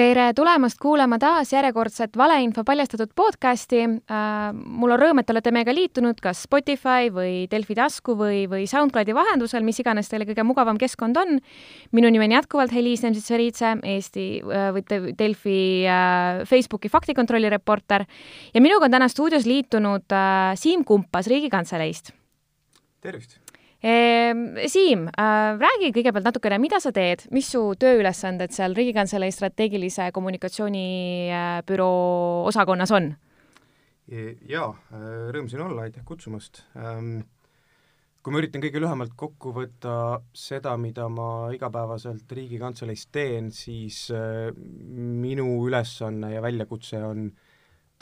tere tulemast kuulama taas järjekordset valeinfo paljastatud podcasti. mul on rõõm, et te olete meiega liitunud kas Spotify või Delfi tasku või, või SoundCloudi vahendusel, mis iganes teile kõige mugavam keskkond on. minu nimi on jätkuvalt Heliis Nemtsits-Veritse, Eesti või Delfi Facebooki faktikontrolli reporter ja minuga on täna stuudios liitunud Siim Kumpas Riigikantseleist. tervist! Ehm, Siim, äh, räägi kõigepealt natukene, mida sa teed, mis su tööülesanded seal Riigikantselei strateegilise kommunikatsiooni äh, osakonnas on? jaa, äh, rõõm siin olla, aitäh kutsumast. Ähm, kui ma üritan kõige lühemalt kokku võtta seda, mida ma igapäevaselt Riigikantseleis teen, siis minu ülesanne ja väljakutse on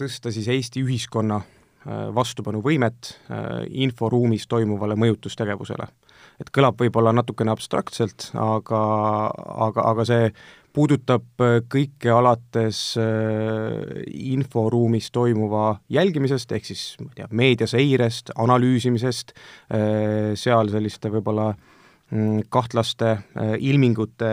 tõsta siis Eesti ühiskonna vastupanuvõimet äh, inforuumis toimuvale mõjutustegevusele. et kõlab võib-olla natukene abstraktselt, aga, aga, aga see puudutab äh, kõike alates inforuumis toimuva jälgimisest, ehk siis ma ei tea, meediaseirest, analüüsimisest, seal selliste võib-olla äh, kahtlaste äh, ilmingute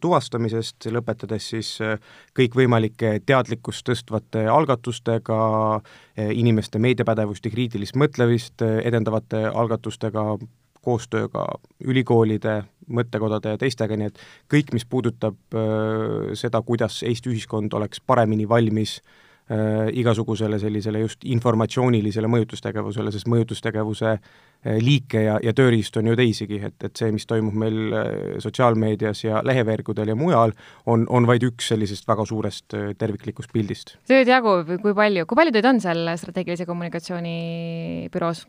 tuvastamisest, lõpetades siis äh, kõikvõimalike teadlikkust tõstvate algatustega, äh, inimeste meediapädevust ja kriitilist mõtlemist edendavate algatustega, koostööga ülikoolide, mõttekodade ja teistega, nii et kõik, mis puudutab seda, kuidas Eesti ühiskond oleks paremini valmis äh, äh, igasugusele sellisele just informatsioonilisele mõjutustegevusele, sest mõjutustegevuse äh, liike ja, ja tööriistu on ju teisigi, et, et see, mis toimub meil äh, sotsiaalmeedias ja leheveergudel ja mujal, on, on vaid üks sellisest väga suurest äh, terviklikust pildist. tööd jagub, kui palju, kui palju teid on seal strateegilise kommunikatsiooni büroos?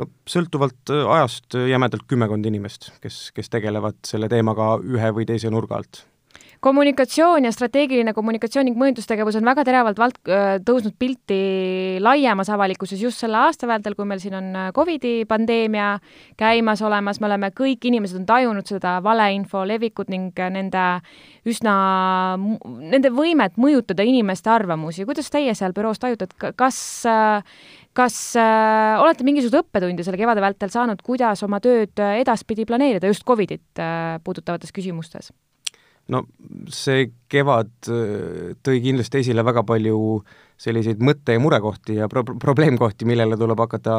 no sõltuvalt äh, ajast äh, jämedalt kümmekond inimest, kes, kes tegelevad selle teemaga ühe või teise nurga alt kommunikatsioon ja strateegiline kommunikatsioon ning mõjutustegevus on väga teravalt vald-, tõusnud pilti laiemas avalikkuses just selle aasta vältel, kui meil siin on Covidi pandeemia käimas olemas, me oleme, kõik inimesed on tajunud seda valeinfo levikut ning nende üsna, nende võimet mõjutada inimeste arvamusi. kuidas teie seal büroos tajute, et kas kas äh, olete mingisuguseid õppetunde selle kevade vältel saanud, kuidas oma tööd edaspidi planeerida just Covidit äh, puudutavates küsimustes? No see kevad äh, tõi kindlasti esile väga palju selliseid mõtte- ja murekohti ja pro-, probleemkohti, millele tuleb hakata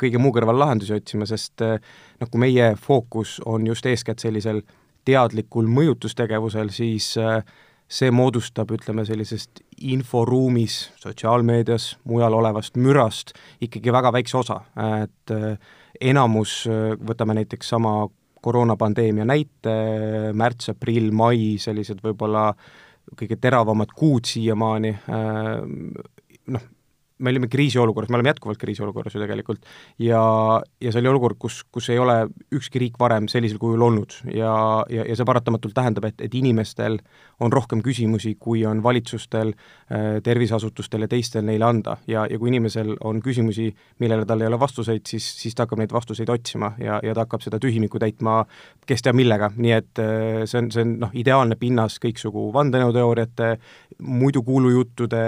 kõige muu kõrval lahendusi otsima, sest äh, noh, kui meie fookus on just eeskätt sellisel teadlikul mõjutustegevusel, siis äh, see moodustab, ütleme, sellisest inforuumis, sotsiaalmeedias, mujal olevast mürast ikkagi väga väikse osa, et enamus, võtame näiteks sama koroonapandeemia näite, märts, aprill, mai, sellised võib-olla kõige teravamad kuud siiamaani, noh, me olime kriisiolukorras, me oleme jätkuvalt kriisiolukorras ju tegelikult, ja, ja see oli olukord, kus, kus ei ole ükski riik varem sellisel kujul olnud ja, ja, ja see paratamatult tähendab, et, et inimestel on rohkem küsimusi, kui on valitsustel, äh, terviseasutustel ja teistel neile anda. ja, ja kui inimesel on küsimusi, millele tal ei ole vastuseid, siis, siis ta hakkab neid vastuseid otsima ja, ja ta hakkab seda tühimikku täitma kes teab millega, nii et äh, see on, see on noh, ideaalne pinnas kõiksugu vandenõuteooriate, muidu kuulujuttude,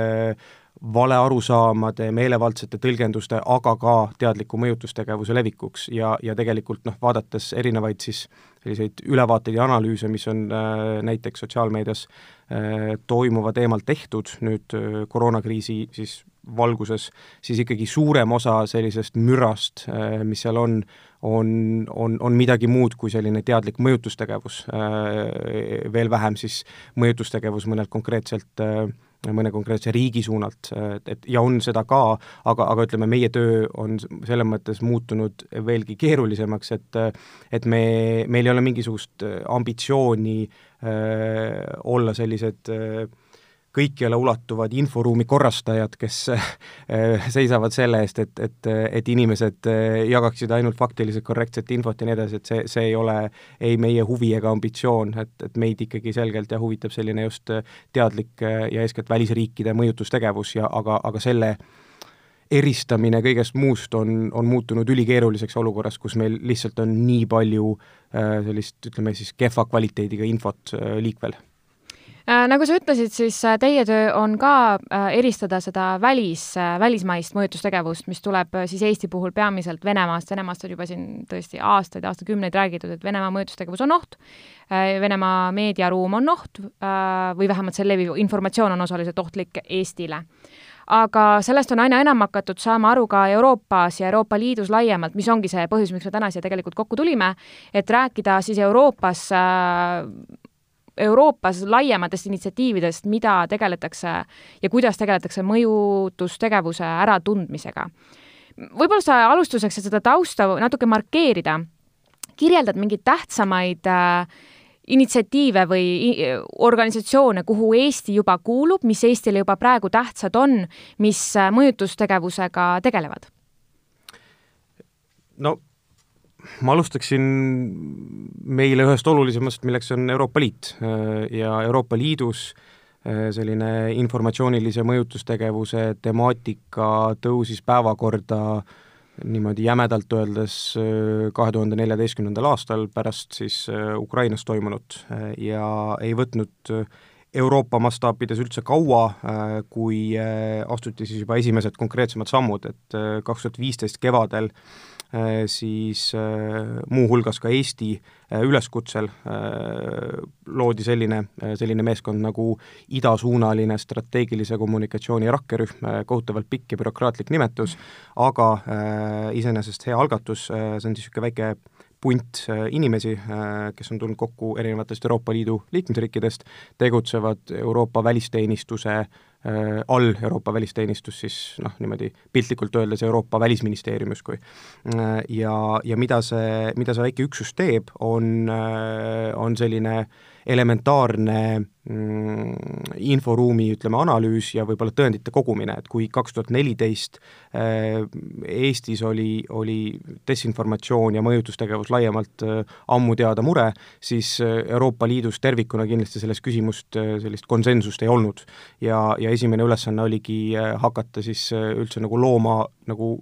valearusaamade, meelevaldsete tõlgenduste, aga ka teadliku mõjutustegevuse levikuks. Ja, ja tegelikult noh, vaadates erinevaid siis selliseid ülevaateid ja analüüse, mis on äh, näiteks sotsiaalmeedias äh, toimuva teemal tehtud nüüd äh, koroonakriisi siis valguses, siis ikkagi suurem osa sellisest mürast äh,, mis seal on, on, on, on midagi muud kui selline teadlik mõjutustegevus äh,, veel vähem siis mõjutustegevus mõnelt konkreetselt äh, mõne konkreetse riigi suunalt, et, et ja on seda ka, aga, aga ütleme, meie töö on selles mõttes muutunud veelgi keerulisemaks, et et me, meil ei ole mingisugust ambitsiooni äh, olla sellised äh, kõikjale ulatuvad inforuumi korrastajad, kes eh, seisavad selle eest, et, et, et inimesed eh, jagaksid ainult faktiliselt korrektset infot ja nii edasi, et see, see ei ole ei meie huvi ega ambitsioon, et, et meid ikkagi selgelt ja huvitab selline just teadlik ja eeskätt välisriikide mõjutustegevus ja aga, aga selle eristamine kõigest muust on, on muutunud ülikeeruliseks olukorras, kus meil lihtsalt on nii palju äh, sellist, ütleme siis, kehva kvaliteediga infot äh, liikvel nagu sa ütlesid, siis äh, teie töö on ka äh, eristada seda välis, välismaist mõjutustegevust, mis tuleb siis Eesti puhul peamiselt Venemaast, Venemaast on juba siin tõesti aastaid, aastakümneid räägitud, et Venemaa mõjutustegevus on oht, Venemaa meediaruum on oht või vähemalt see leviv informatsioon on osaliselt ohtlik Eestile. Aga sellest on aina enam hakatud saama aru ka Euroopas ja Euroopa Liidus laiemalt, mis ongi see põhjus, miks me täna siia tegelikult kokku tulime, et rääkida siis Euroopas Euroopas laiematest initsiatiividest, mida tegeletakse ja kuidas tegeletakse mõjutustegevuse äratundmisega. võib-olla sa alustuseks, et seda tausta natuke markeerida, kirjeldad mingeid tähtsamaid äh, initsiatiive või organisatsioone, kuhu Eesti juba kuulub, mis Eestile juba praegu tähtsad on, mis äh, mõjutustegevusega tegelevad? no ma alustaksin meile ühest olulisemast, milleks on Euroopa Liit. Ja Euroopa Liidus äh, selline informatsioonilise mõjutustegevuse temaatika tõusis päevakorda niimoodi jämedalt öeldes äh, kahe tuhande neljateistkümnendal aastal pärast siis äh, Ukrainas toimunut. Ja ei võtnud Euroopa mastaapides üldse kaua, kui astuti siis juba esimesed konkreetsemad sammud, et kaks tuhat viisteist kevadel Äh, siis äh, muuhulgas ka Eesti äh, üleskutsel loodi selline, selline meeskond nagu idasuunaline strateegilise kommunikatsiooni rakkerühm, kohutavalt pikk ja bürokraatlik nimetus, aga iseenesest hea algatus, see on siis niisugune väike punt inimesi, kes on tulnud kokku erinevatest Euroopa Liidu liikmesriikidest, tegutsevad Euroopa välisteenistuse Äh, all Euroopa välisteenistus siis noh, niimoodi piltlikult öeldes Euroopa Välisministeerium justkui. Äh, ja, ja mida see, mida see väike üksus teeb, on, äh, on selline elementaarne mm, inforuumi, ütleme, analüüs ja võib-olla tõendite kogumine, et kui kaks tuhat neliteist Eestis oli, oli desinformatsioon ja mõjutustegevus laiemalt ammu teada mure, siis Euroopa Liidus tervikuna kindlasti selles küsimust sellist konsensust ei olnud. ja, ja esimene ülesanne oligi äh, hakata siis äh, üldse nagu looma nagu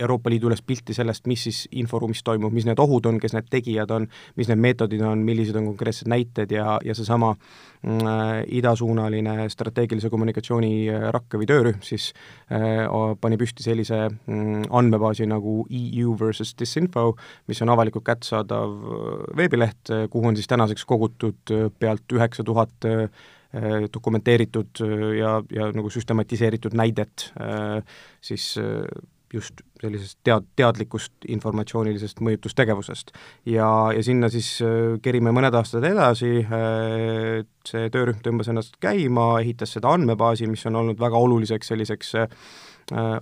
Euroopa Liidu üles pilti sellest, mis siis inforuumis toimub, mis need ohud on, kes need tegijad on, mis need meetodid on, millised on konkreetsed näited ja, ja seesama mm, äh, idasuunaline strateegilise kommunikatsiooni äh, rakke või töörühm siis äh, pani püsti sellise mm, andmebaasi nagu EU versus disinfo, mis on avalikult kättesaadav veebileht, kuhu on siis tänaseks kogutud pealt üheksa tuhat Äh, dokumenteeritud äh, ja, ja nagu süstematiseeritud näidet äh, siis just sellisest tead-, teadlikust informatsioonilisest mõjutustegevusest. ja, ja sinna siis kerime mõned aastad edasi, see töörühm tõmbas ennast käima, ehitas seda andmebaasi, mis on olnud väga oluliseks selliseks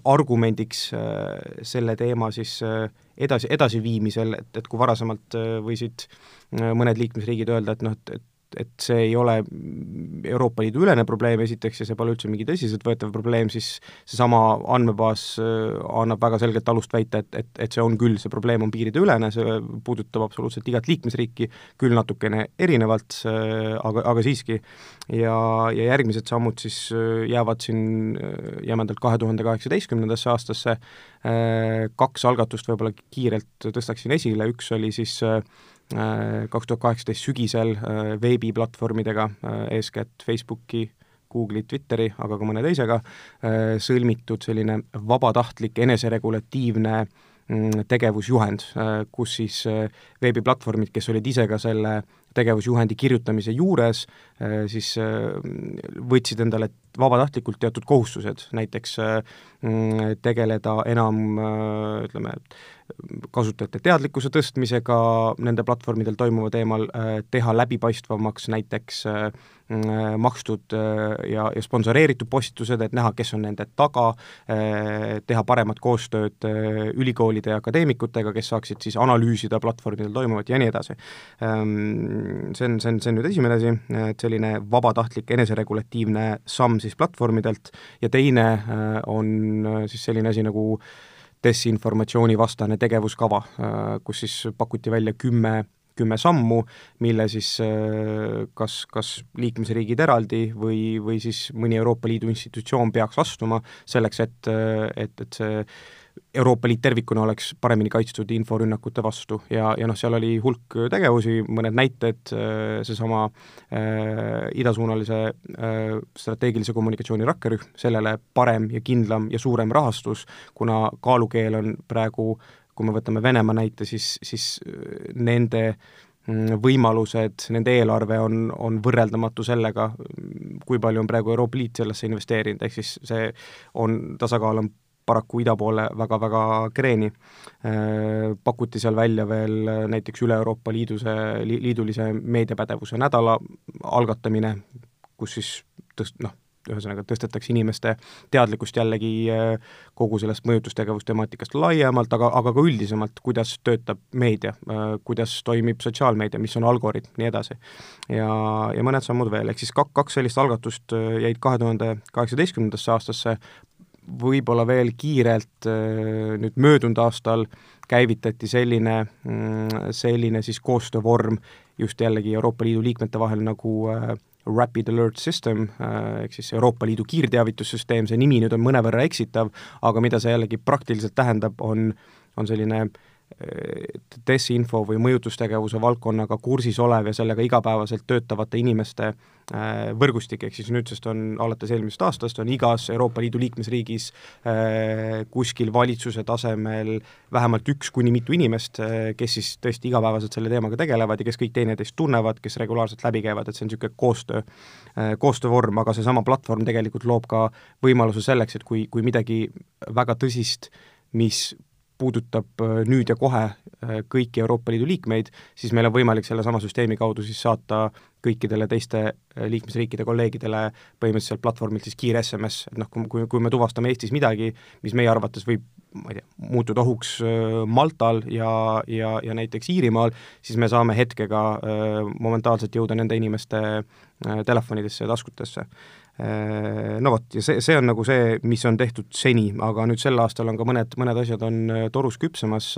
argumendiks selle teema siis edasi, edasiviimisel, et, et kui varasemalt võisid mõned liikmesriigid öelda, et noh, et, et et see ei ole Euroopa Liidu ülene probleem esiteks ja see pole üldse mingi tõsiseltvõetav probleem, siis seesama andmebaas äh, annab väga selgelt alust väita, et, et, et see on küll, see probleem on piirideülene, see puudutab absoluutselt igat liikmesriiki, küll natukene erinevalt, äh, aga, aga siiski. ja, ja järgmised sammud siis äh, jäävad siin jämedalt kahe tuhande kaheksateistkümnendasse aastasse, kaks algatust võib-olla kiirelt tõstaksin esile, üks oli siis äh, kaks tuhat kaheksateist sügisel äh, veebiplatvormidega, äh, eeskätt Facebooki, Google'i, Twitteri, aga ka mõne teisega, äh, sõlmitud selline vabatahtlik eneseregulatiivne mm, tegevusjuhend, kus siis veebiplatvormid, kes olid ise ka selle tegevusjuhendi kirjutamise juures, siis võtsid endale vabatahtlikult teatud kohustused, näiteks mm, tegeleda enam ütleme, kasutajate teadlikkuse tõstmisega nende platvormidel toimuva teemal, äh, teha läbipaistvamaks näiteks äh, mm, makstud äh, ja, ja sponsoreeritud postitused, et näha, kes on nende taga, teha paremat koostööd ülikoolide ja akadeemikutega, kes saaksid siis analüüsida platvormidel toimuvat ja nii edasi. Ähm, see on, see on, see on nüüd esimene asi, et selline vabatahtlik eneseregulatiivne samm siis platvormidelt ja teine on siis selline asi nagu äh, desinformatsioonivastane tegevuskava, äh, kus siis pakuti välja kümme kümme sammu, mille siis äh, kas, kas liikmesriigid eraldi või, või siis mõni Euroopa Liidu institutsioon peaks astuma selleks, et, et, et see Euroopa Liit tervikuna oleks paremini kaitstud inforünnakute vastu ja, ja noh, seal oli hulk tegevusi, mõned näited, äh, seesama äh, idasuunalise äh, strateegilise kommunikatsiooni rakkerühm, sellele parem ja kindlam ja suurem rahastus, kuna kaalukeel on praegu, kui me võtame Venemaa näite, siis, siis äh, nende mm, võimalused, nende eelarve on, on võrreldamatu sellega, kui palju on praegu Euroopa Liit sellesse investeerinud, ehk siis see on, tasakaal on paraku ida poole väga-väga kreeni. Äh, pakuti seal välja veel näiteks üle Euroopa Liiduse, liidulise meediapädevuse nädala algatamine, kus siis tõst-, noh, ühesõnaga tõstetakse inimeste teadlikkust jällegi äh, kogu sellest mõjutustegevustemaatikast laiemalt, aga, aga ka üldisemalt, kuidas töötab meedia, äh, kuidas toimib sotsiaalmeedia, mis on algoritm, nii edasi. ja, ja mõned sammud veel, ehk siis kak-, kaks sellist algatust jäid kahe tuhande kaheksateistkümnendasse aastasse, võib-olla veel kiirelt äh, nüüd möödunud aastal käivitati selline, mm, selline siis koostöövorm just jällegi Euroopa Liidu liikmete vahel nagu äh, Rapid Alert System äh, ehk siis Euroopa Liidu kiirteavitussüsteem, see nimi nüüd on mõnevõrra eksitav, aga mida see jällegi praktiliselt tähendab, on, on selline äh, desinfo või mõjutustegevuse valdkonnaga kursis olev ja sellega igapäevaselt töötavate inimeste äh, võrgustik, ehk siis nüüdsest on, alates eelmisest aastast on igas Euroopa Liidu liikmesriigis äh, kuskil valitsuse tasemel vähemalt üks kuni mitu inimest, äh, kes siis tõesti igapäevaselt selle teemaga tegelevad ja kes kõik teineteist tunnevad, kes regulaarselt läbi käivad, et see on niisugune koostöö, koostöövorm, aga seesama platvorm tegelikult loob ka võimaluse selleks, et kui, kui midagi väga tõsist, mis puudutab äh, nüüd ja kohe äh, kõiki Euroopa Liidu liikmeid, siis meil on võimalik sellesama süsteemi kaudu siis saata kõikidele teiste äh, liikmesriikide kolleegidele põhimõtteliselt platvormilt siis kiire SMS, et noh, kui, kui me tuvastame Eestis midagi, mis meie arvates võib ma ei tea, muutuda ohuks Maltal ja, ja, ja näiteks Iirimaal, siis me saame hetkega momentaalselt jõuda nende inimeste telefonidesse ja taskutesse no vot, ja see, see on nagu see, mis on tehtud seni, aga nüüd sel aastal on ka mõned, mõned asjad on äh, torus küpsemas,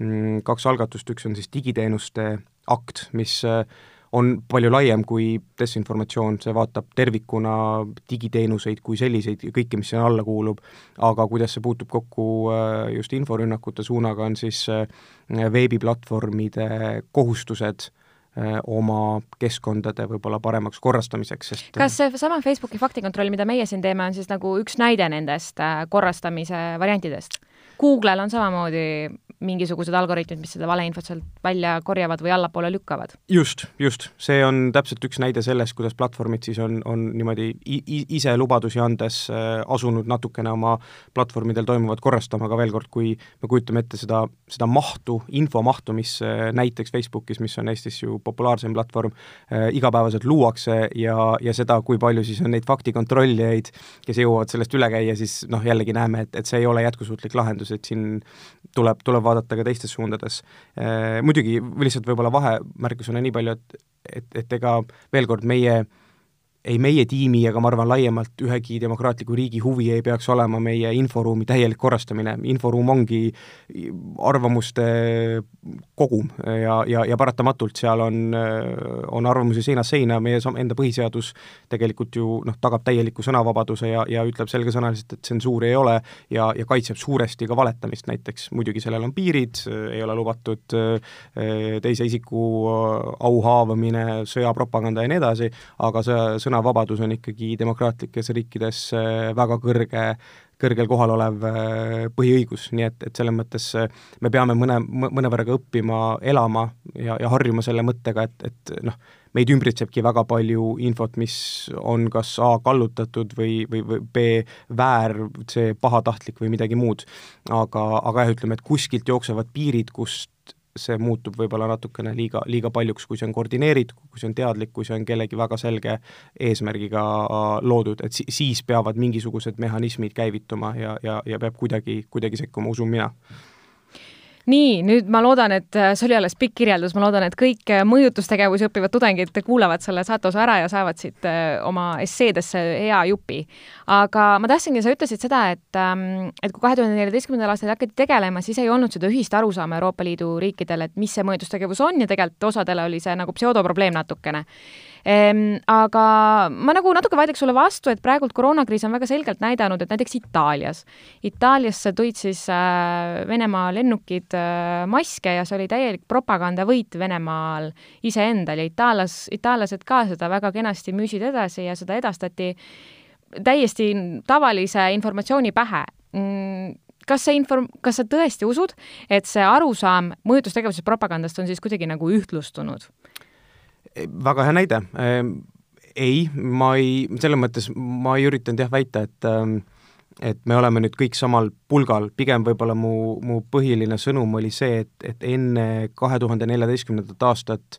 mm, kaks algatust, üks on siis digiteenuste akt, mis äh, on palju laiem kui desinformatsioon, see vaatab tervikuna digiteenuseid kui selliseid ja kõike, mis sinna alla kuulub, aga kuidas see puutub kokku just inforünnakute suunaga, on siis veebiplatvormide kohustused Äh, oma keskkondade võib-olla paremaks korrastamiseks, sest kas seesama Facebooki faktikontroll, mida meie siin teeme, on siis nagu üks näide nendest äh, korrastamise variantidest? Google'l on samamoodi mingisugused algoritmid, mis seda valeinfot sealt välja korjavad või allapoole lükkavad. just, just, see on täpselt üks näide sellest, kuidas platvormid siis on, on niimoodi ise lubadusi andes äh, asunud natukene oma platvormidel toimuvat korrastama, aga veel kord, kui me kujutame ette seda, seda mahtu, infomahtu, mis äh, näiteks Facebookis, mis on Eestis ju populaarsem platvorm äh,, igapäevaselt luuakse ja, ja seda, kui palju siis on neid faktikontrollijaid, kes jõuavad sellest üle käia, siis noh, jällegi näeme, et, et see ei ole jätkusuutlik lahendus, et siin tuleb, tuleb vaadata ka teistes suundades. Äh, muidugi lihtsalt võib-olla vahemärkusena nii palju, et, et, et ega veel kord meie äh, ei meie tiimi ega ma arvan laiemalt ühegi demokraatliku riigi huvi ei peaks olema meie inforuumi täielik korrastamine, inforuum ongi arvamuste kogum ja, ja, ja paratamatult seal on, on arvamusi seinast seina, meie enda põhiseadus tegelikult ju noh, tagab täieliku sõnavabaduse ja, ja ütleb selgesõnaliselt, et tsensuuri ei ole ja, ja kaitseb suuresti ka valetamist näiteks, muidugi sellel on piirid, ei ole lubatud teise isiku au haavamine, sõjapropaganda ja nii edasi, aga see sõnavabadus on ikkagi demokraatlikes riikides äh, väga kõrge, kõrgel kohal olev äh, põhiõigus, nii et, et selles mõttes äh, me peame mõne, mõnevõrra ka õppima elama ja, ja harjuma selle mõttega, et, et noh, meid ümbritsebki väga palju infot, mis on kas A kallutatud või, või, või B väär, C pahatahtlik või midagi muud. aga, aga jah, ütleme, et kuskilt jooksevad piirid, kust see muutub võib-olla natukene liiga, liiga paljuks, kui see on koordineeritud, kui see on teadlik, kui see on kellegi väga selge eesmärgiga loodud, et si-, siis peavad mingisugused mehhanismid käivituma ja, ja, ja peab kuidagi, kuidagi sekkuma, usun mina nii, nüüd ma loodan, et äh, see oli alles pikk kirjeldus, ma loodan, et kõik äh, mõjutustegevusi õppivad tudengid kuulavad selle saate osa ära ja saavad siit äh, oma esseedesse hea jupi. aga ma tahtsingi, sa ütlesid seda, et, ähm, et kui kahe tuhande neljateistkümnendal aastal hakati tegelema, siis ei olnud seda ühist arusaama Euroopa Liidu riikidel, et mis see mõjutustegevus on ja tegelikult osadele oli see nagu pseudoprobleem natukene. Aga ma nagu natuke vaidleks sulle vastu, et praegult koroonakriis on väga selgelt näidanud, et näiteks Itaalias, Itaaliasse tõid siis äh, Venemaa lennukid äh, maske ja see oli täielik propagandavõit Venemaal iseendal ja itaallas, itaallased ka seda väga kenasti müüsid edasi ja seda edastati täiesti tavalise informatsiooni pähe mm, kas see inform-, kas sa tõesti usud, et see arusaam mõjutustegevuse propagandast on siis kuidagi nagu ühtlustunud? Väga hea näide. Ehm, ei, ma ei, selles mõttes ma ei üritanud jah väita, et ehm, et me oleme nüüd kõik samal pulgal, pigem võib-olla mu, mu põhiline sõnum oli see, et, et enne kahe tuhande neljateistkümnendat aastat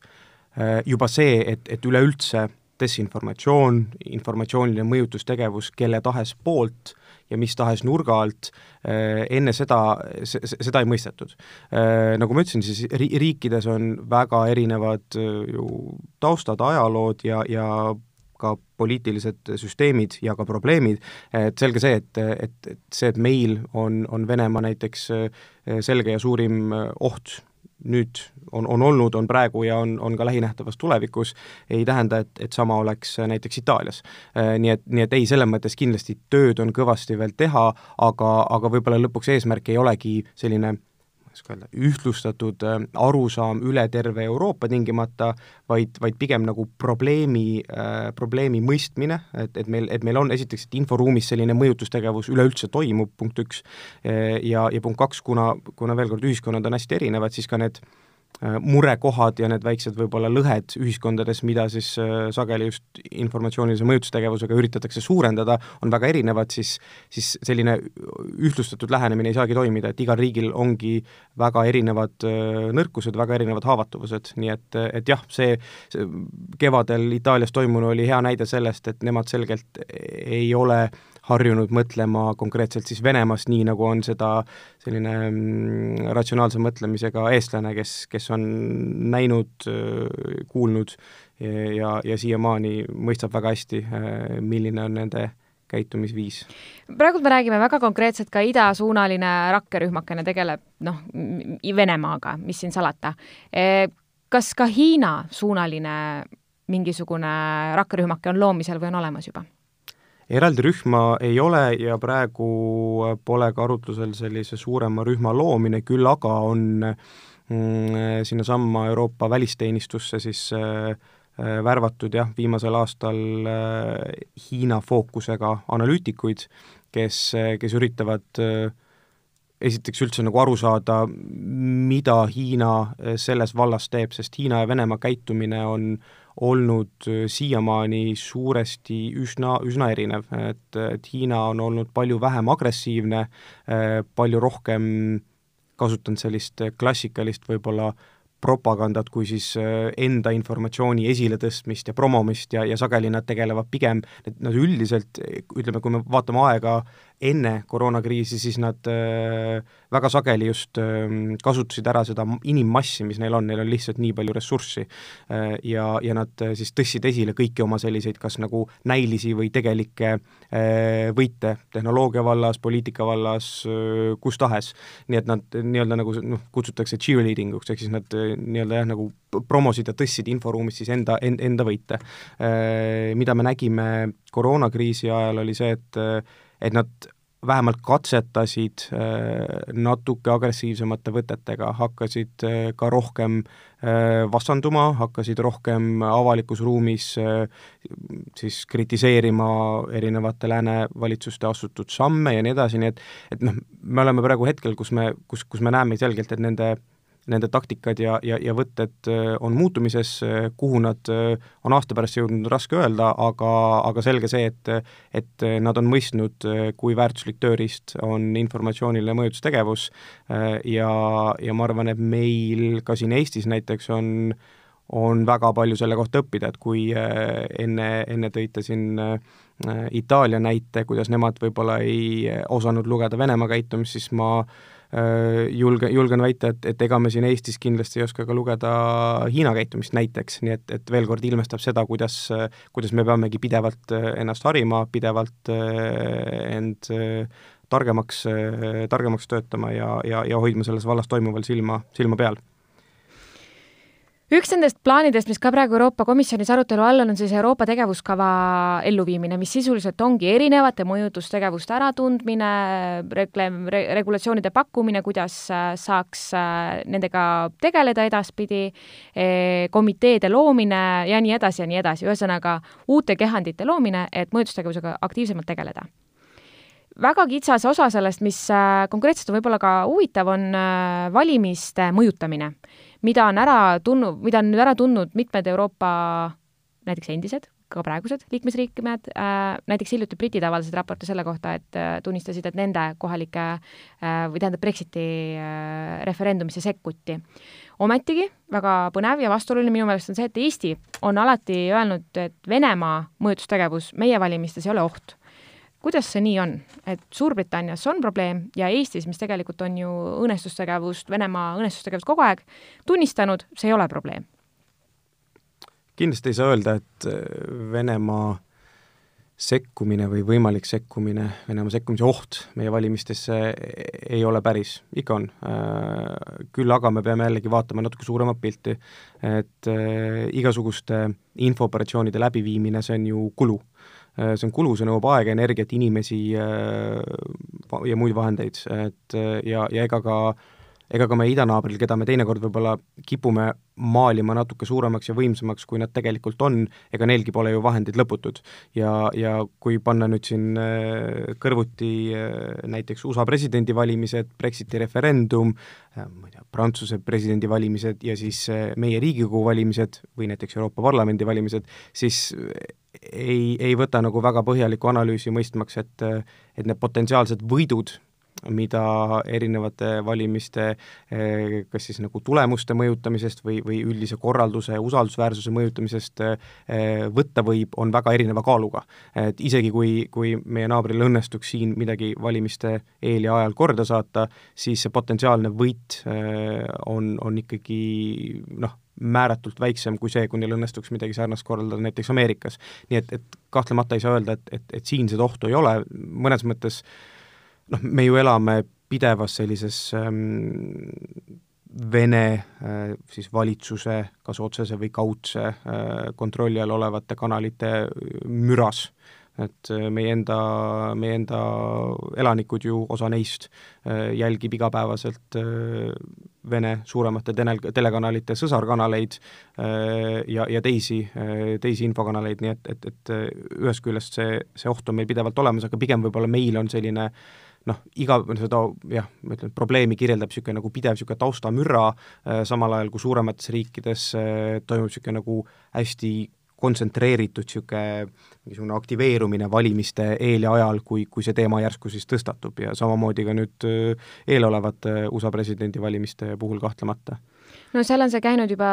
eh, juba see, et, et üleüldse desinformatsioon, informatsiooniline mõjutustegevus kelle tahes poolt ja mis tahes nurga alt, äh, enne seda, seda ei mõistetud. Äh, nagu ma ütlesin, siis ri-, riikides on väga erinevad äh, ju taustad, ajalood ja, ja ka poliitilised süsteemid ja ka probleemid, et selge see, et, et, et see, et meil on, on Venemaa näiteks selge ja suurim oht nüüd on, on olnud, on praegu ja on, on ka lähinähtavas tulevikus, ei tähenda, et, et sama oleks näiteks Itaalias. Äh, nii et, nii et ei, selles mõttes kindlasti tööd on kõvasti veel teha, aga, aga võib-olla lõpuks eesmärk ei olegi selline oska öelda, ühtlustatud äh, arusaam üle terve Euroopa tingimata, vaid, vaid pigem nagu probleemi äh,, probleemi mõistmine, et, et meil, et meil on esiteks, et inforuumis selline mõjutustegevus üleüldse toimub, punkt üks, ja, ja punkt kaks, kuna, kuna veel kord, ühiskonnad on hästi erinevad, siis ka need Äh, murekohad ja need väiksed võib-olla lõhed ühiskondades, mida siis äh, sageli just informatsioonilise mõjutustegevusega üritatakse suurendada, on väga erinevad, siis siis selline ühtlustatud lähenemine ei saagi toimida, et igal riigil ongi väga erinevad äh, nõrkused, väga erinevad haavatavused, nii et, et jah, see, kevadel Itaalias toimunu oli hea näide sellest, et nemad selgelt ei ole harjunud mõtlema konkreetselt siis Venemaast, nii nagu on seda selline mm, ratsionaalse mõtlemisega eestlane, kes, kes on näinud, kuulnud ja, ja siiamaani mõistab väga hästi, milline on nende käitumisviis. praegu me räägime väga konkreetselt, ka idasuunaline rakkerühmakene tegeleb noh, Venemaaga, mis siin salata. E, kas ka Hiina suunaline mingisugune rakkerühmake on loomisel või on olemas juba? Eraldi rühma ei ole ja praegu pole ka arutlusel sellise suurema rühma loomine, küll aga on mm, sinnasamma Euroopa välisteenistusse siis äh, värvatud jah, viimasel aastal äh, Hiina fookusega analüütikuid, kes, kes üritavad äh, esiteks üldse nagu aru saada, mida Hiina selles vallas teeb, sest Hiina ja Venemaa käitumine on äh, olnud äh, siiamaani suuresti üsna, üsna erinev, et, et Hiina on olnud palju vähem agressiivne, äh, palju rohkem kasutanud sellist klassikalist võib-olla propagandat kui siis äh, enda informatsiooni esiletõstmist ja promomist ja, ja sageli nad tegelevad pigem, et nad üldiselt, ütleme, kui me vaatame aega enne koroonakriisi, siis nad äh, väga sageli just äh, kasutasid ära seda inimmassi, mis neil on, neil on lihtsalt nii palju ressurssi äh,. Ja, ja nad siis tõstsid esile kõiki oma selliseid kas nagu näilisi või tegelikke võite tehnoloogia vallas, poliitika vallas kus tahes. nii et nad nii-öelda nagu noh, kutsutakse cheerleading uks, ehk siis nad nii-öelda jah, nagu promosid ja tõstsid inforuumis siis enda, enda võite äh,. Mida me nägime koroonakriisi ajal, oli see, et et nad vähemalt katsetasid äh, natuke agressiivsemate võtetega, hakkasid äh, ka rohkem äh, vastanduma, hakkasid rohkem avalikus ruumis siis kritiseerima erinevate lääne valitsuste astutud samme ja nii edasi, nii et et noh, me oleme praegu hetkel, kus me, kus, kus me näeme selgelt, et nende nende taktikad ja, ja, ja võtted äh, on muutumises, äh, kuhu nad äh, on aasta pärast jõudnud, raske öelda, aga, aga selge see, et et nad on mõistnud, kui väärtuslik tööriist on informatsiooniline mõjutustegevus ja, ja ma arvan, et meil ka siin Eestis näiteks on on väga palju selle kohta õppida, et kui enne, enne tõite siin Itaalia näite, kuidas nemad võib-olla ei osanud lugeda Venemaa käitumist, siis ma äh, julge, julgen väita, et, et ega me siin Eestis kindlasti ei oska ka lugeda Hiina käitumist näiteks, nii et, et veel kord ilmestab seda, kuidas, kuidas me peamegi pidevalt äh, ennast harima, pidevalt äh, end targemaks, targemaks töötama ja, ja, ja hoidma selles vallas toimuval silma, silma peal üks nendest plaanidest, mis ka praegu Euroopa Komisjonis arutelu all on, on siis Euroopa tegevuskava elluviimine, mis sisuliselt ongi erinevate mõjutustegevuste äratundmine, regle-, re-, regulatsioonide pakkumine, kuidas äh, saaks äh, nendega tegeleda edaspidi, eh, komiteede loomine ja nii edasi ja nii edasi, ühesõnaga uute kehandite loomine, et mõjutustegevusega aktiivsemalt tegeleda. Väga kitsas osa sellest, mis äh, konkreetselt on võib-olla ka huvitav, on valimiste mõjutamine mida on ära tunnud, mida on nüüd ära tundnud mitmed Euroopa näiteks endised, ka praegused liikmesriikmed äh,, näiteks hiljuti britid avaldasid raporti selle kohta, et äh, tunnistasid, et nende kohalike äh, või tähendab, Brexiti äh, referendumisse sekkuti. ometigi väga põnev ja vastuoluline minu meelest on see, et Eesti on alati öelnud, et Venemaa mõjutustegevus meie valimistes ei ole oht kuidas see nii on, et Suurbritannias on probleem ja Eestis, mis tegelikult on ju õõnestustegevust, Venemaa õõnestustegevust kogu aeg tunnistanud, see ei ole probleem? kindlasti ei saa öelda, et äh, Venemaa sekkumine või võimalik sekkumine, Venemaa sekkumise oht meie valimistesse ei ole päris, ikka on. Äh, küll aga me peame jällegi vaatama natuke suuremat pilti, et äh, igasuguste infooperatsioonide läbiviimine, see on ju kulu see on kulu, see nõuab aega, energiat, inimesi äh, ja muid vahendeid, et äh, ja, ja ega ka ega ka meie idanaabril, keda me teinekord võib-olla kipume maalima natuke suuremaks ja võimsamaks, kui nad tegelikult on, ega neilgi pole ju vahendid lõputud. ja, ja kui panna nüüd siin kõrvuti näiteks USA presidendivalimised, Brexiti referendum, ma ei tea, Prantsuse presidendivalimised ja siis meie Riigikogu valimised või näiteks Euroopa Parlamendi valimised, siis ei, ei võta nagu väga põhjalikku analüüsi mõistmaks, et, et need potentsiaalsed võidud, mida erinevate valimiste eh, kas siis nagu tulemuste mõjutamisest või, või üldise korralduse usaldusväärsuse mõjutamisest eh, võtta võib, on väga erineva kaaluga. et isegi, kui, kui meie naabril õnnestuks siin midagi valimiste eel ja ajal korda saata, siis see potentsiaalne võit eh, on, on ikkagi noh, määratult väiksem kui see, kui neil õnnestuks midagi sarnast korraldada näiteks Ameerikas. nii et, et kahtlemata ei saa öelda, et, et, et siin seda ohtu ei ole, mõnes mõttes noh, me ju elame pidevas sellises ähm, Vene äh, siis valitsuse kas otsese või kaudse äh, kontrolli all olevate kanalite müras. Et äh, meie enda, meie enda elanikud ju, osa neist äh, jälgib igapäevaselt äh, Vene suuremate tele, telekanalite sõsarkanaleid ja, ja teisi, teisi infokanaleid, nii et, et, et ühest küljest see, see oht on meil pidevalt olemas, aga pigem võib-olla meil on selline noh, iga seda jah, ma ütlen, probleemi kirjeldab niisugune nagu pidev niisugune taustamüra, samal ajal kui suuremates riikides toimub niisugune nagu hästi kontsentreeritud niisugune mingisugune aktiveerumine valimiste eel ja ajal, kui, kui see teema järsku siis tõstatub ja samamoodi ka nüüd äh, eelolevate USA presidendivalimiste puhul kahtlemata. No seal on see käinud juba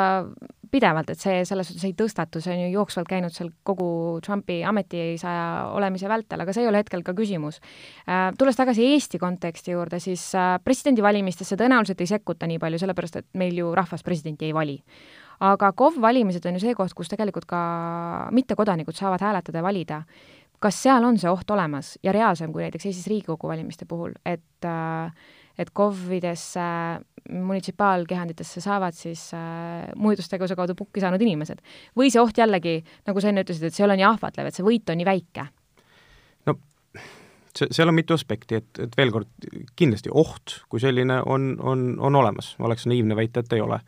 pidevalt, et see selles suhtes ei tõstatu, see on ju jooksvalt käinud seal kogu Trumpi ametisaja olemise vältel, aga see ei ole hetkel ka küsimus. Äh, tulles tagasi Eesti konteksti juurde, siis äh, presidendivalimistesse tõenäoliselt ei sekkuta nii palju, sellepärast et meil ju rahvas presidenti ei vali aga KOV valimised on ju see koht, kus tegelikult ka mittekodanikud saavad hääletada ja valida. kas seal on see oht olemas ja reaalsem kui näiteks Eestis Riigikogu valimiste puhul, et et KOV-idesse, munitsipaalkehanditesse saavad siis äh, mõjutustegevuse kaudu pukki saanud inimesed? või see oht jällegi, nagu sa enne ütlesid, et seal on nii ahvatlev, et see võit on nii väike? see, seal on mitu aspekti, et, et veel kord, kindlasti oht kui selline on, on, on olemas, oleks naiivne väita, et ei ole.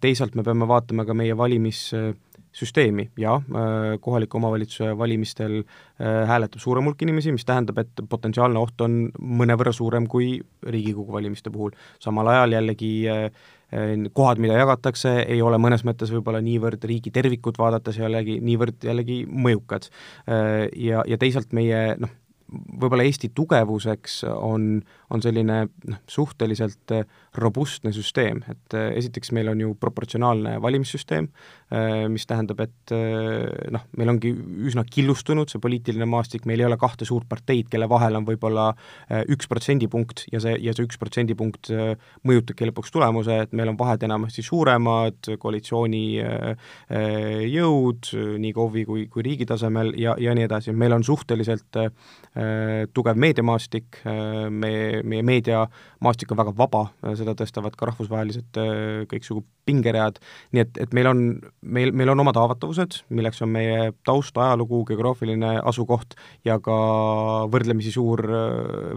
Teisalt me peame vaatama ka meie valimissüsteemi ja kohaliku omavalitsuse valimistel hääletab suurem hulk inimesi, mis tähendab, et potentsiaalne oht on mõnevõrra suurem kui Riigikogu valimiste puhul. samal ajal jällegi kohad, mida jagatakse, ei ole mõnes mõttes võib-olla niivõrd riigi tervikut vaadates jällegi niivõrd jällegi mõjukad. Ja, ja teisalt meie noh, võib-olla Eesti tugevuseks on, on selline noh, suhteliselt äh, robustne süsteem, et äh, esiteks meil on ju proportsionaalne valimissüsteem, äh, mis tähendab, et noh, meil ongi üsna killustunud see poliitiline maastik, meil ei ole kahte suurt parteid, kelle vahel on võib-olla üks protsendipunkt ja see, ja see üks protsendipunkt mõjutabki lõpuks tulemuse, et meil on vahed enamasti suuremad, koalitsiooni jõud nii KOV-i kui, kui riigi tasemel ja, ja nii edasi, meil on suhteliselt tugev meediamaastik, meie, meie meediamaastik on väga vaba, seda tõestavad ka rahvusvahelised kõiksugu pingeread, nii et, et meil on, meil, meil on omad haavatavused, milleks on meie taust, ajalugu, geograafiline asukoht ja ka võrdlemisi suur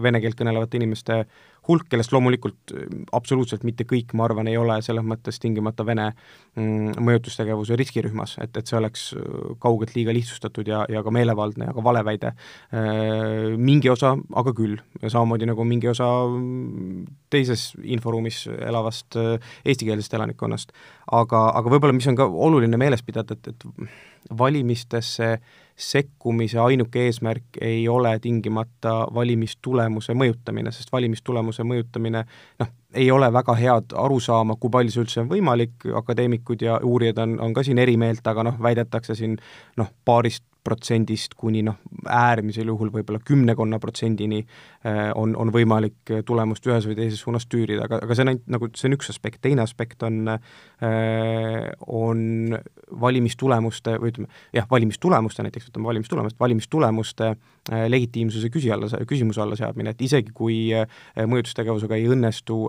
vene keelt kõnelevate inimeste hulk, kellest loomulikult äh, absoluutselt mitte kõik, ma arvan, ei ole selles mõttes tingimata Vene mm, mõjutustegevuse riskirühmas, et, et see oleks äh, kaugelt liiga lihtsustatud ja, ja ka meelevaldne ja ka valeväide. Äh, mingi osa aga küll, samamoodi nagu mingi osa mm, teises inforuumis elavast eestikeelsest elanikkonnast. aga, aga võib-olla mis on ka oluline meeles pidada, et, et valimistesse sekkumise ainuke eesmärk ei ole tingimata valimistulemuse mõjutamine, sest valimistulemuse mõjutamine noh, ei ole väga head arusaama, kui palju see üldse on võimalik, akadeemikud ja uurijad on, on ka siin eri meelt, aga noh, väidetakse siin noh, paarist protsendist kuni noh, äärmisel juhul võib-olla kümnekonna protsendini äh, on, on võimalik tulemust ühes või teises suunas tüürida, aga, aga see on ainult nagu, see on üks aspekt, teine aspekt on, äh, on valimistulemuste või ütleme, jah, valimistulemuste, näiteks võtame valimistulemust, valimistulemuste legitiimsuse küsi alla, küsimuse alla seadmine, et isegi kui mõjutustegevusega ei õnnestu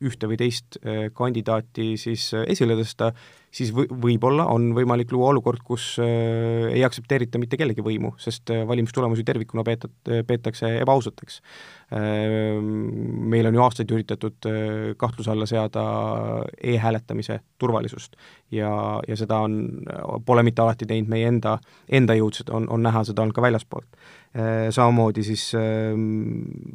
ühte või teist kandidaati siis esile tõsta, siis või, võib-olla on võimalik luua olukord, kus äh, ei aktsepteerita mitte kellegi võimu, sest äh, valimistulemusi tervikuna peetat-, peetakse ebaausateks äh,. Meil on ju aastaid üritatud äh, kahtluse alla seada e-hääletamise turvalisust ja, ja seda on, pole mitte alati teinud meie enda, enda jõud, seda on, on näha seda olnud ka väljaspoolt äh,. Samamoodi siis äh,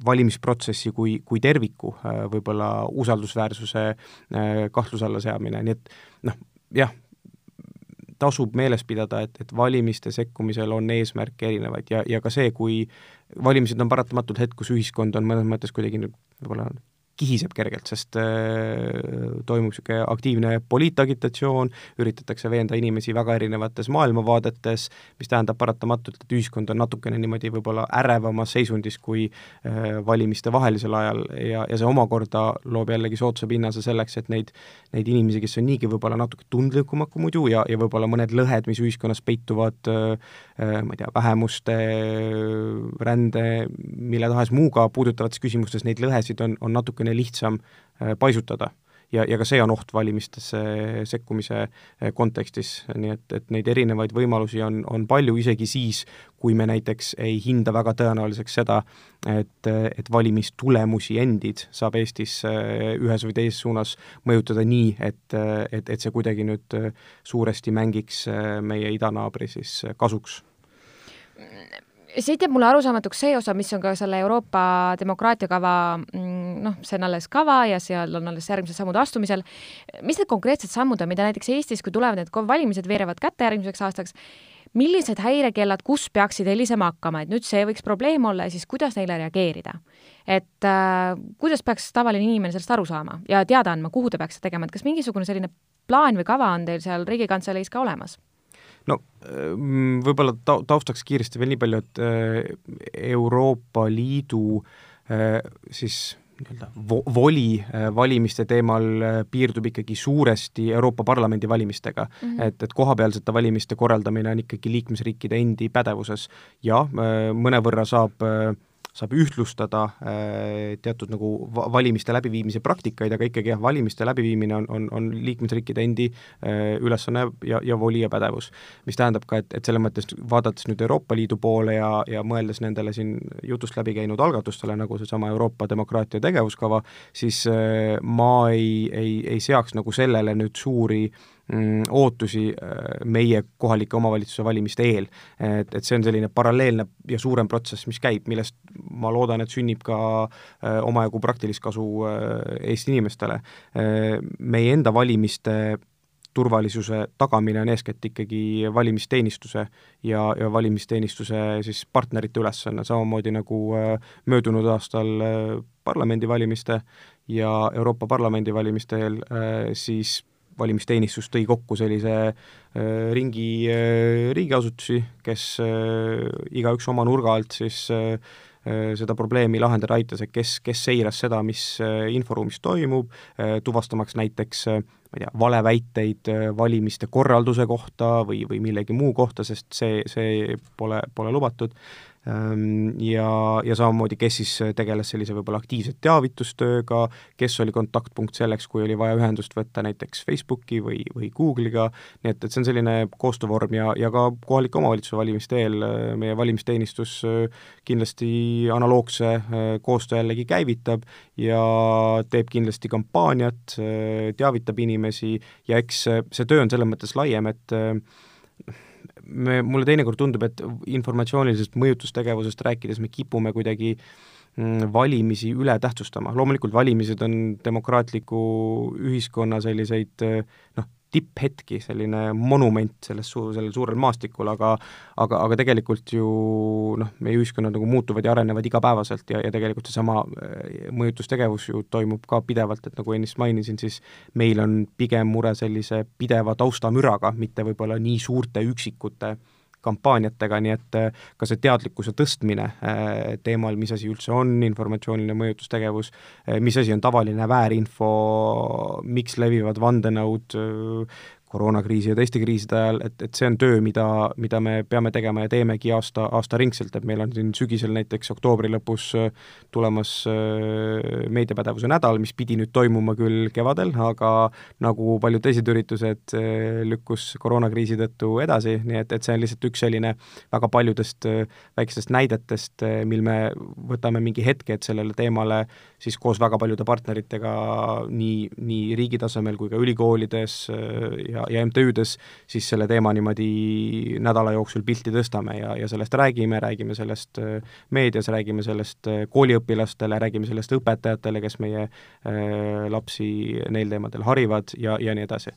valimisprotsessi kui, kui terviku äh, võib-olla usaldusväärsuse äh, kahtluse alla seadmine, nii et noh, jah, tasub meeles pidada, et, et valimiste sekkumisel on eesmärke erinevaid ja, ja ka see, kui valimised on paratamatult hetk, kus ühiskond on mõnes mõttes kuidagi võib-olla kihiseb kergelt, sest äh, toimub niisugune aktiivne poliitagitatsioon, üritatakse veenda inimesi väga erinevates maailmavaadetes, mis tähendab paratamatult, et ühiskond on natukene niimoodi võib-olla ärevamas seisundis kui äh, valimiste vahelisel ajal ja, ja see omakorda loob jällegi soodsa pinnase selleks, et neid, neid inimesi, kes on niigi võib-olla natuke tundlikumad kui muidu ja, ja võib-olla mõned lõhed, mis ühiskonnas peituvad äh, ma ei tea, vähemuste, rände, mille tahes muuga puudutavates küsimustes, neid lõhesid on, on natuke natukene lihtsam äh, paisutada. ja, ja ka see on oht valimistesse sekkumise äh, kontekstis, nii et, et neid erinevaid võimalusi on, on palju, isegi siis, kui me näiteks ei hinda väga tõenäoliseks seda, et, et valimistulemusi endid saab Eestis äh, ühes või teises suunas mõjutada nii, et, et, et see kuidagi nüüd suuresti mängiks meie idanaabri siis kasuks siit jääb mulle arusaamatuks see osa, mis on ka selle Euroopa demokraatiakava, mm, noh, see on alles kava ja seal on alles järgmised sammud astumisel. mis need konkreetsed sammud on, mida näiteks Eestis, kui tulevad need valimised veerevad kätte järgmiseks aastaks, millised häirekellad, kus peaksid helisema hakkama, et nüüd see võiks probleem olla ja siis kuidas neile reageerida? et äh, kuidas peaks tavaline inimene sellest aru saama ja teada andma, kuhu ta peaks seda tegema, et kas mingisugune selline plaan või kava on teil seal Riigikantseleis ka olemas? no mm, võib-olla ta-, taustaks kiiresti veel nii palju, et äh, Euroopa Liidu äh, siis nii-öelda vo-, voli äh, valimiste teemal piirdub ikkagi suuresti Euroopa Parlamendi valimistega mm. -hmm. et, et kohapealsete valimiste korraldamine on ikkagi liikmesriikide endi pädevuses. jah, mõnevõrra saab äh, saab ühtlustada äh, teatud nagu valimiste läbiviimise praktikaid, aga ikkagi jah, valimiste läbiviimine on, on, on liikmesriikide endi äh, ülesanne ja, ja voli ja pädevus. mis tähendab ka, et, et selles mõttes vaadates nüüd Euroopa Liidu poole ja, ja mõeldes nendele siin jutust läbi käinud algatustele, nagu seesama Euroopa demokraatia tegevuskava, siis äh, ma ei, ei, ei seaks nagu sellele nüüd suuri äh, ootusi äh, meie kohalike omavalitsuse valimiste eel. et, et see on selline paralleelne ja suurem protsess, mis käib, millest ma loodan, et sünnib ka äh, omajagu praktilist kasu äh, Eesti inimestele. meie enda valimiste turvalisuse tagamine on eeskätt ikkagi valimisteenistuse ja, ja valimisteenistuse siis partnerite ülesanne, samamoodi nagu möödunud aastal parlamendivalimiste ja Euroopa Parlamendi valimiste eel, siis valimisteenistus tõi kokku sellise äh, ringi äh, riigiasutusi, kes äh, igaüks oma nurga alt siis seda probleemi lahendada aitas, et kes, kes seiras seda, mis inforuumis toimub, tuvastamaks näiteks ma ei tea, valeväiteid valimiste korralduse kohta või, või millegi muu kohta, sest see, see pole, pole lubatud ja, ja samamoodi, kes siis tegeles sellise võib-olla aktiivse teavitustööga, kes oli kontaktpunkt selleks, kui oli vaja ühendust võtta näiteks Facebooki või, või Google'iga, nii et, et see on selline koostöövorm ja, ja ka kohalike omavalitsuse valimiste eel meie valimisteenistus kindlasti analoogse koostöö jällegi käivitab ja teeb kindlasti kampaaniat, teavitab inimesi ja eks see töö on selles mõttes laiem, et me, mulle teinekord tundub, et informatsioonilisest mõjutustegevusest rääkides me kipume kuidagi mm, valimisi üle tähtsustama, loomulikult valimised on demokraatliku ühiskonna selliseid noh, tipphetki, selline monument selles su-, sellel suurel maastikul, aga aga, aga tegelikult ju noh, meie ühiskonnad nagu muutuvad ja arenevad igapäevaselt ja, ja tegelikult seesama äh, mõjutustegevus ju toimub ka pidevalt, et nagu ennist mainisin, siis meil on pigem mure sellise pideva taustamüraga, mitte võib-olla nii suurte üksikute äh, kampaaniatega, nii et äh, ka see teadlikkuse tõstmine äh, teemal, mis asi üldse on informatsiooniline mõjutustegevus, äh, mis asi on tavaline väärinfo, miks levivad vandenõud, koroonakriisi ja teiste kriiside ajal, et, et see on töö, mida, mida me peame tegema ja teemegi aasta, aastaringselt, et meil on siin sügisel näiteks oktoobri lõpus äh, tulemas äh, meediapädevuse nädal, mis pidi nüüd toimuma küll kevadel, aga nagu paljud teised üritused, äh, lükkus koroonakriisi tõttu edasi, nii et, et see on lihtsalt üks selline väga paljudest väikestest näidetest, mil me võtame mingi hetke, et sellele teemale siis koos väga paljude partneritega nii, nii riigi tasemel kui ka ülikoolides ja, ja MTÜ-des siis selle teema niimoodi nädala jooksul pilti tõstame ja, ja sellest räägime, räägime sellest äh, meedias, räägime sellest äh, kooliõpilastele, räägime sellest õpetajatele, kes meie äh, lapsi neil teemadel harivad ja, ja nii edasi.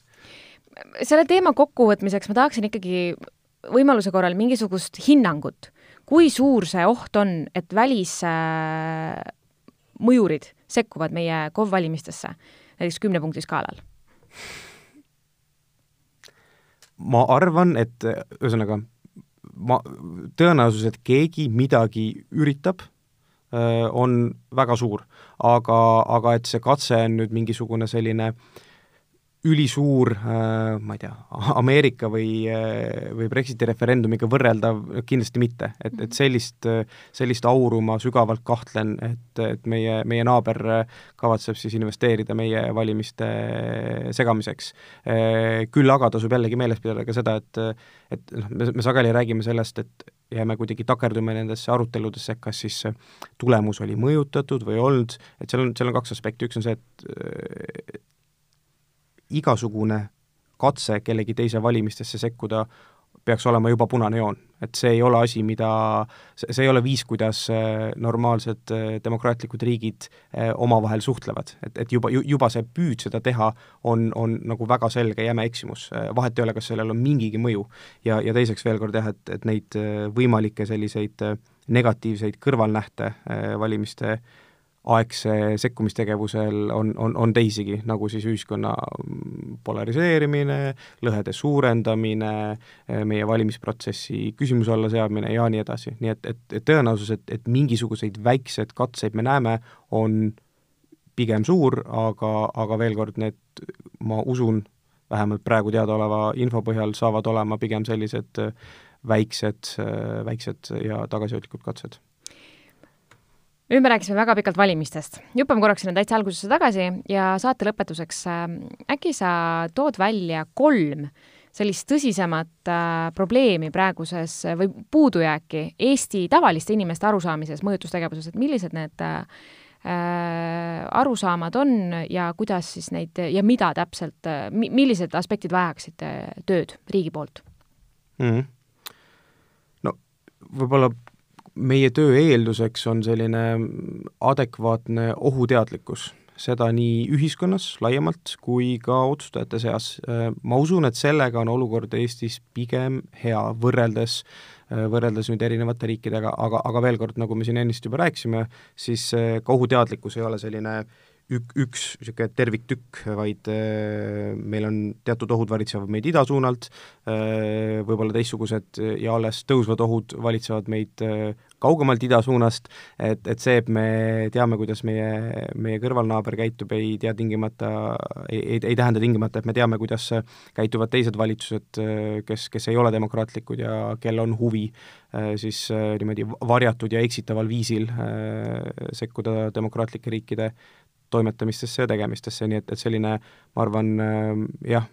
selle teema kokkuvõtmiseks ma tahaksin ikkagi võimaluse korral mingisugust hinnangut, kui suur see oht on, et välis äh, mõjurid sekkuvad meie KOV valimistesse, näiteks kümne punkti skaalal? Ma arvan, et ühesõnaga, ma, tõenäosus, et keegi midagi üritab, on väga suur. aga, aga et see katse on nüüd mingisugune selline äh, ülisuur äh, ma ei tea, Ameerika või, äh, või Brexiti referendumiga võrreldav, kindlasti mitte. et, et sellist, sellist auru ma sügavalt kahtlen, et, et meie, meie naaber kavatseb siis investeerida meie valimiste segamiseks. Äh, küll aga tasub jällegi meeles pidada ka seda, et et noh, me, me sageli räägime sellest, et ja me kuidagi takerdume nendesse aruteludesse, kas siis tulemus oli mõjutatud või ei olnud, et seal on, seal on kaks aspekti, üks on see, et igasugune katse kellegi teise valimistesse sekkuda peaks olema juba punane joon. et see ei ole asi, mida, see ei ole viis, kuidas äh, normaalsed äh, demokraatlikud riigid äh, omavahel suhtlevad. et, et juba, juba see püüd seda teha on, on nagu väga selge jäme eksimus. vahet ei ole, kas sellel on mingigi mõju. ja, ja teiseks veel kord jah, et, et neid võimalikke selliseid negatiivseid kõrvalnähte valimiste äh, aegse sekkumistegevusel on, on, on teisigi, nagu siis ühiskonna polariseerimine, lõhede suurendamine, meie valimisprotsessi küsimuse alla seadmine ja nii edasi, nii et, et, et tõenäosus, et, et mingisuguseid väikseid katseid me näeme, on pigem suur, aga, aga veel kord, need, ma usun, vähemalt praegu teadaoleva info põhjal saavad olema pigem sellised väiksed, väiksed ja tagasihoidlikud katsed nüüd me rääkisime väga pikalt valimistest. hüppame korraks sinna täitsa algusesse tagasi ja saate lõpetuseks äh, äkki sa tood välja kolm sellist tõsisemat äh, probleemi praeguses äh, või puudujääki Eesti tavaliste inimeste arusaamises mõjutustegevuses, et millised need arusaamad on ja kuidas siis neid ja mida täpselt millised aspektid vajaksid tööd riigi poolt mm? -hmm. no võib-olla meie töö eelduseks on selline adekvaatne ohuteadlikkus, seda nii ühiskonnas laiemalt kui ka otsustajate seas. ma usun, et sellega on olukord Eestis pigem hea, võrreldes võrreldes nüüd erinevate riikidega, aga, aga veel kord, nagu me siin ennist juba rääkisime, siis ka ohuteadlikkus ei ole selline ük-, üks niisugune terviktükk, vaid äh, meil on teatud ohud valitsevad meid idasuunalt äh,, võib-olla teistsugused ja alles tõusvad ohud valitsevad meid kaugemalt idasuunast, et, et see, et me teame, kuidas meie, meie kõrvalnaaber käitub, ei tea tingimata, ei, ei, ei tähenda tingimata, et me teame, kuidas käituvad teised valitsused, kes, kes ei ole demokraatlikud ja kel on huvi siis niimoodi varjatud ja eksitaval viisil sekkuda demokraatlike riikide toimetamistesse ja tegemistesse, nii et, et selline, ma arvan, jah,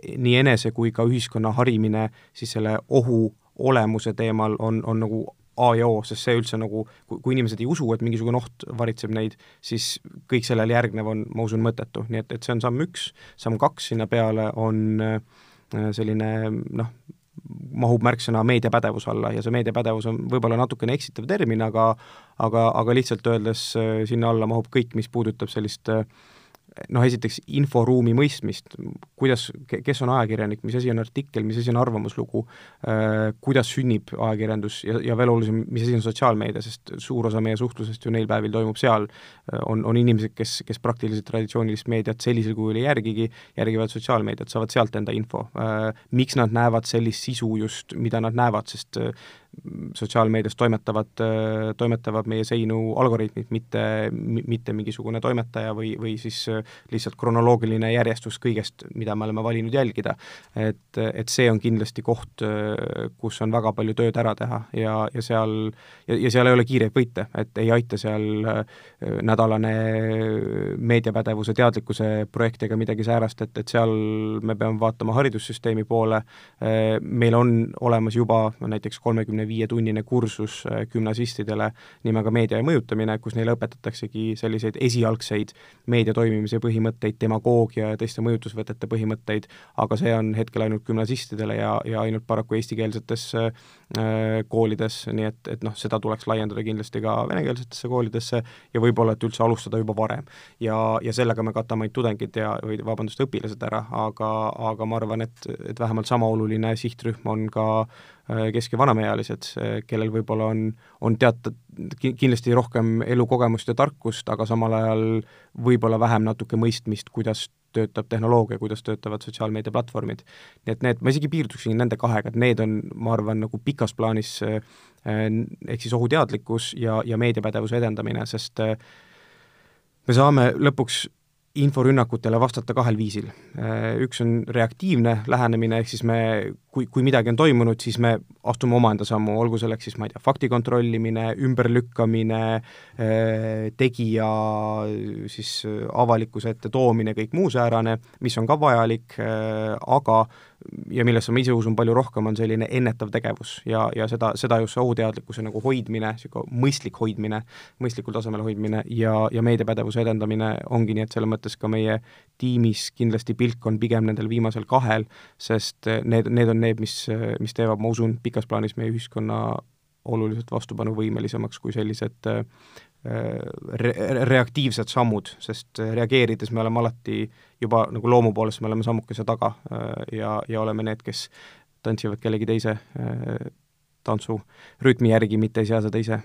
nii enese kui ka ühiskonna harimine siis selle ohu olemuse teemal on, on nagu A ja O, sest see üldse nagu, kui inimesed ei usu, et mingisugune oht varitseb neid, siis kõik sellele järgnev on, ma usun, mõttetu, nii et, et see on samm üks, samm kaks sinna peale on äh, selline noh, mahub märksõna meediapädevus alla ja see meediapädevus on võib-olla natukene eksitav termin, aga aga, aga lihtsalt öeldes äh, sinna alla mahub kõik, mis puudutab sellist äh, noh, esiteks inforuumi mõistmist, kuidas, kes on ajakirjanik, mis asi on artikkel, mis asi on arvamuslugu äh,, kuidas sünnib ajakirjandus ja, ja veel olulisem, mis asi on sotsiaalmeedia, sest suur osa meie suhtlusest ju neil päevil toimub seal äh,, on, on inimesed, kes, kes praktiliselt traditsioonilist meediat sellisel kujul ei järgigi, järgivad sotsiaalmeediat, saavad sealt enda info äh,. Miks nad näevad sellist sisu just, mida nad näevad, sest sotsiaalmeedias toimetavad, toimetavad meie seinu algoritmid, mitte, mitte mingisugune toimetaja või, või siis lihtsalt kronoloogiline järjestus kõigest, mida me oleme valinud jälgida. et, et see on kindlasti koht, kus on väga palju tööd ära teha ja, ja seal, ja, ja seal ei ole kiireid võite, et ei aita seal nädalane meediapädevuse teadlikkuse projekt ega midagi säärast, et, et seal me peame vaatama haridussüsteemi poole, meil on olemas juba näiteks kolmekümne viietunnine kursus äh, gümnasistidele nimega Meedia ja mõjutamine, kus neile õpetataksegi selliseid esialgseid meedia toimimise põhimõtteid, demagoogia ja teiste mõjutusvõtete põhimõtteid, aga see on hetkel ainult gümnasistidele ja, ja ainult paraku eestikeelsetes äh, koolides, nii et, et noh, seda tuleks laiendada kindlasti ka venekeelsetesse koolidesse ja võib-olla, et üldse alustada juba varem. ja, ja sellega me katame ainult tudengid ja, või vabandust, õpilased ära, aga, aga ma arvan, et, et vähemalt sama oluline sihtrühm on ka Äh, kesk- ja vanemaealised, äh, kellel võib-olla on, on teatud, kindlasti rohkem elukogemust ja tarkust, aga samal ajal võib-olla vähem natuke mõistmist, kuidas töötab tehnoloogia, kuidas töötavad sotsiaalmeediaplatvormid. nii et need, ma isegi piirduksin nende kahega, et need on, ma arvan, nagu pikas plaanis äh, ehk siis ohuteadlikkus ja, ja meediapädevuse edendamine, sest me saame lõpuks inforünnakutele vastata kahel viisil. Üks on reaktiivne lähenemine, ehk siis me, kui, kui midagi on toimunud, siis me astume omaenda sammu, olgu selleks siis ma ei tea, fakti kontrollimine, ümberlükkamine, tegija siis avalikkuse ette toomine, kõik muu säärane, mis on ka vajalik, aga ja millesse ma ise usun palju rohkem, on selline ennetav tegevus ja, ja seda, seda just see ohuteadlikkuse nagu hoidmine, niisugune mõistlik hoidmine, mõistlikul tasemel hoidmine ja, ja meediapädevuse edendamine ongi nii, et selles mõttes ka meie tiimis kindlasti pilk on pigem nendel viimasel kahel, sest need, need on need, mis, mis teevad, ma usun, pikas plaanis meie ühiskonna oluliselt vastupanuvõimelisemaks kui sellised re-, reaktiivsed sammud, sest reageerides me oleme alati juba nagu loomu poolest, me oleme sammukese taga ja, ja oleme need, kes tantsivad kellegi teise tantsurütmi järgi, mitte ei sea seda ise.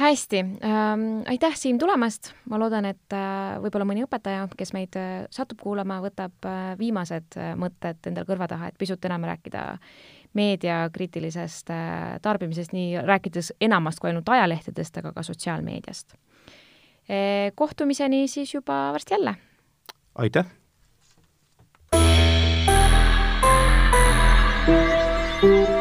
Hästi. Ähm,, aitäh, Siim, tulemast, ma loodan, et äh, võib-olla mõni õpetaja, kes meid äh, satub kuulama, võtab äh, viimased äh, mõtted endale kõrva taha, et pisut enam rääkida meediakriitilisest äh, tarbimisest, nii rääkides enamast kui ainult ajalehtedest, aga ka sotsiaalmeediast. Äh, kohtumiseni siis juba varsti jälle! aitäh! thank you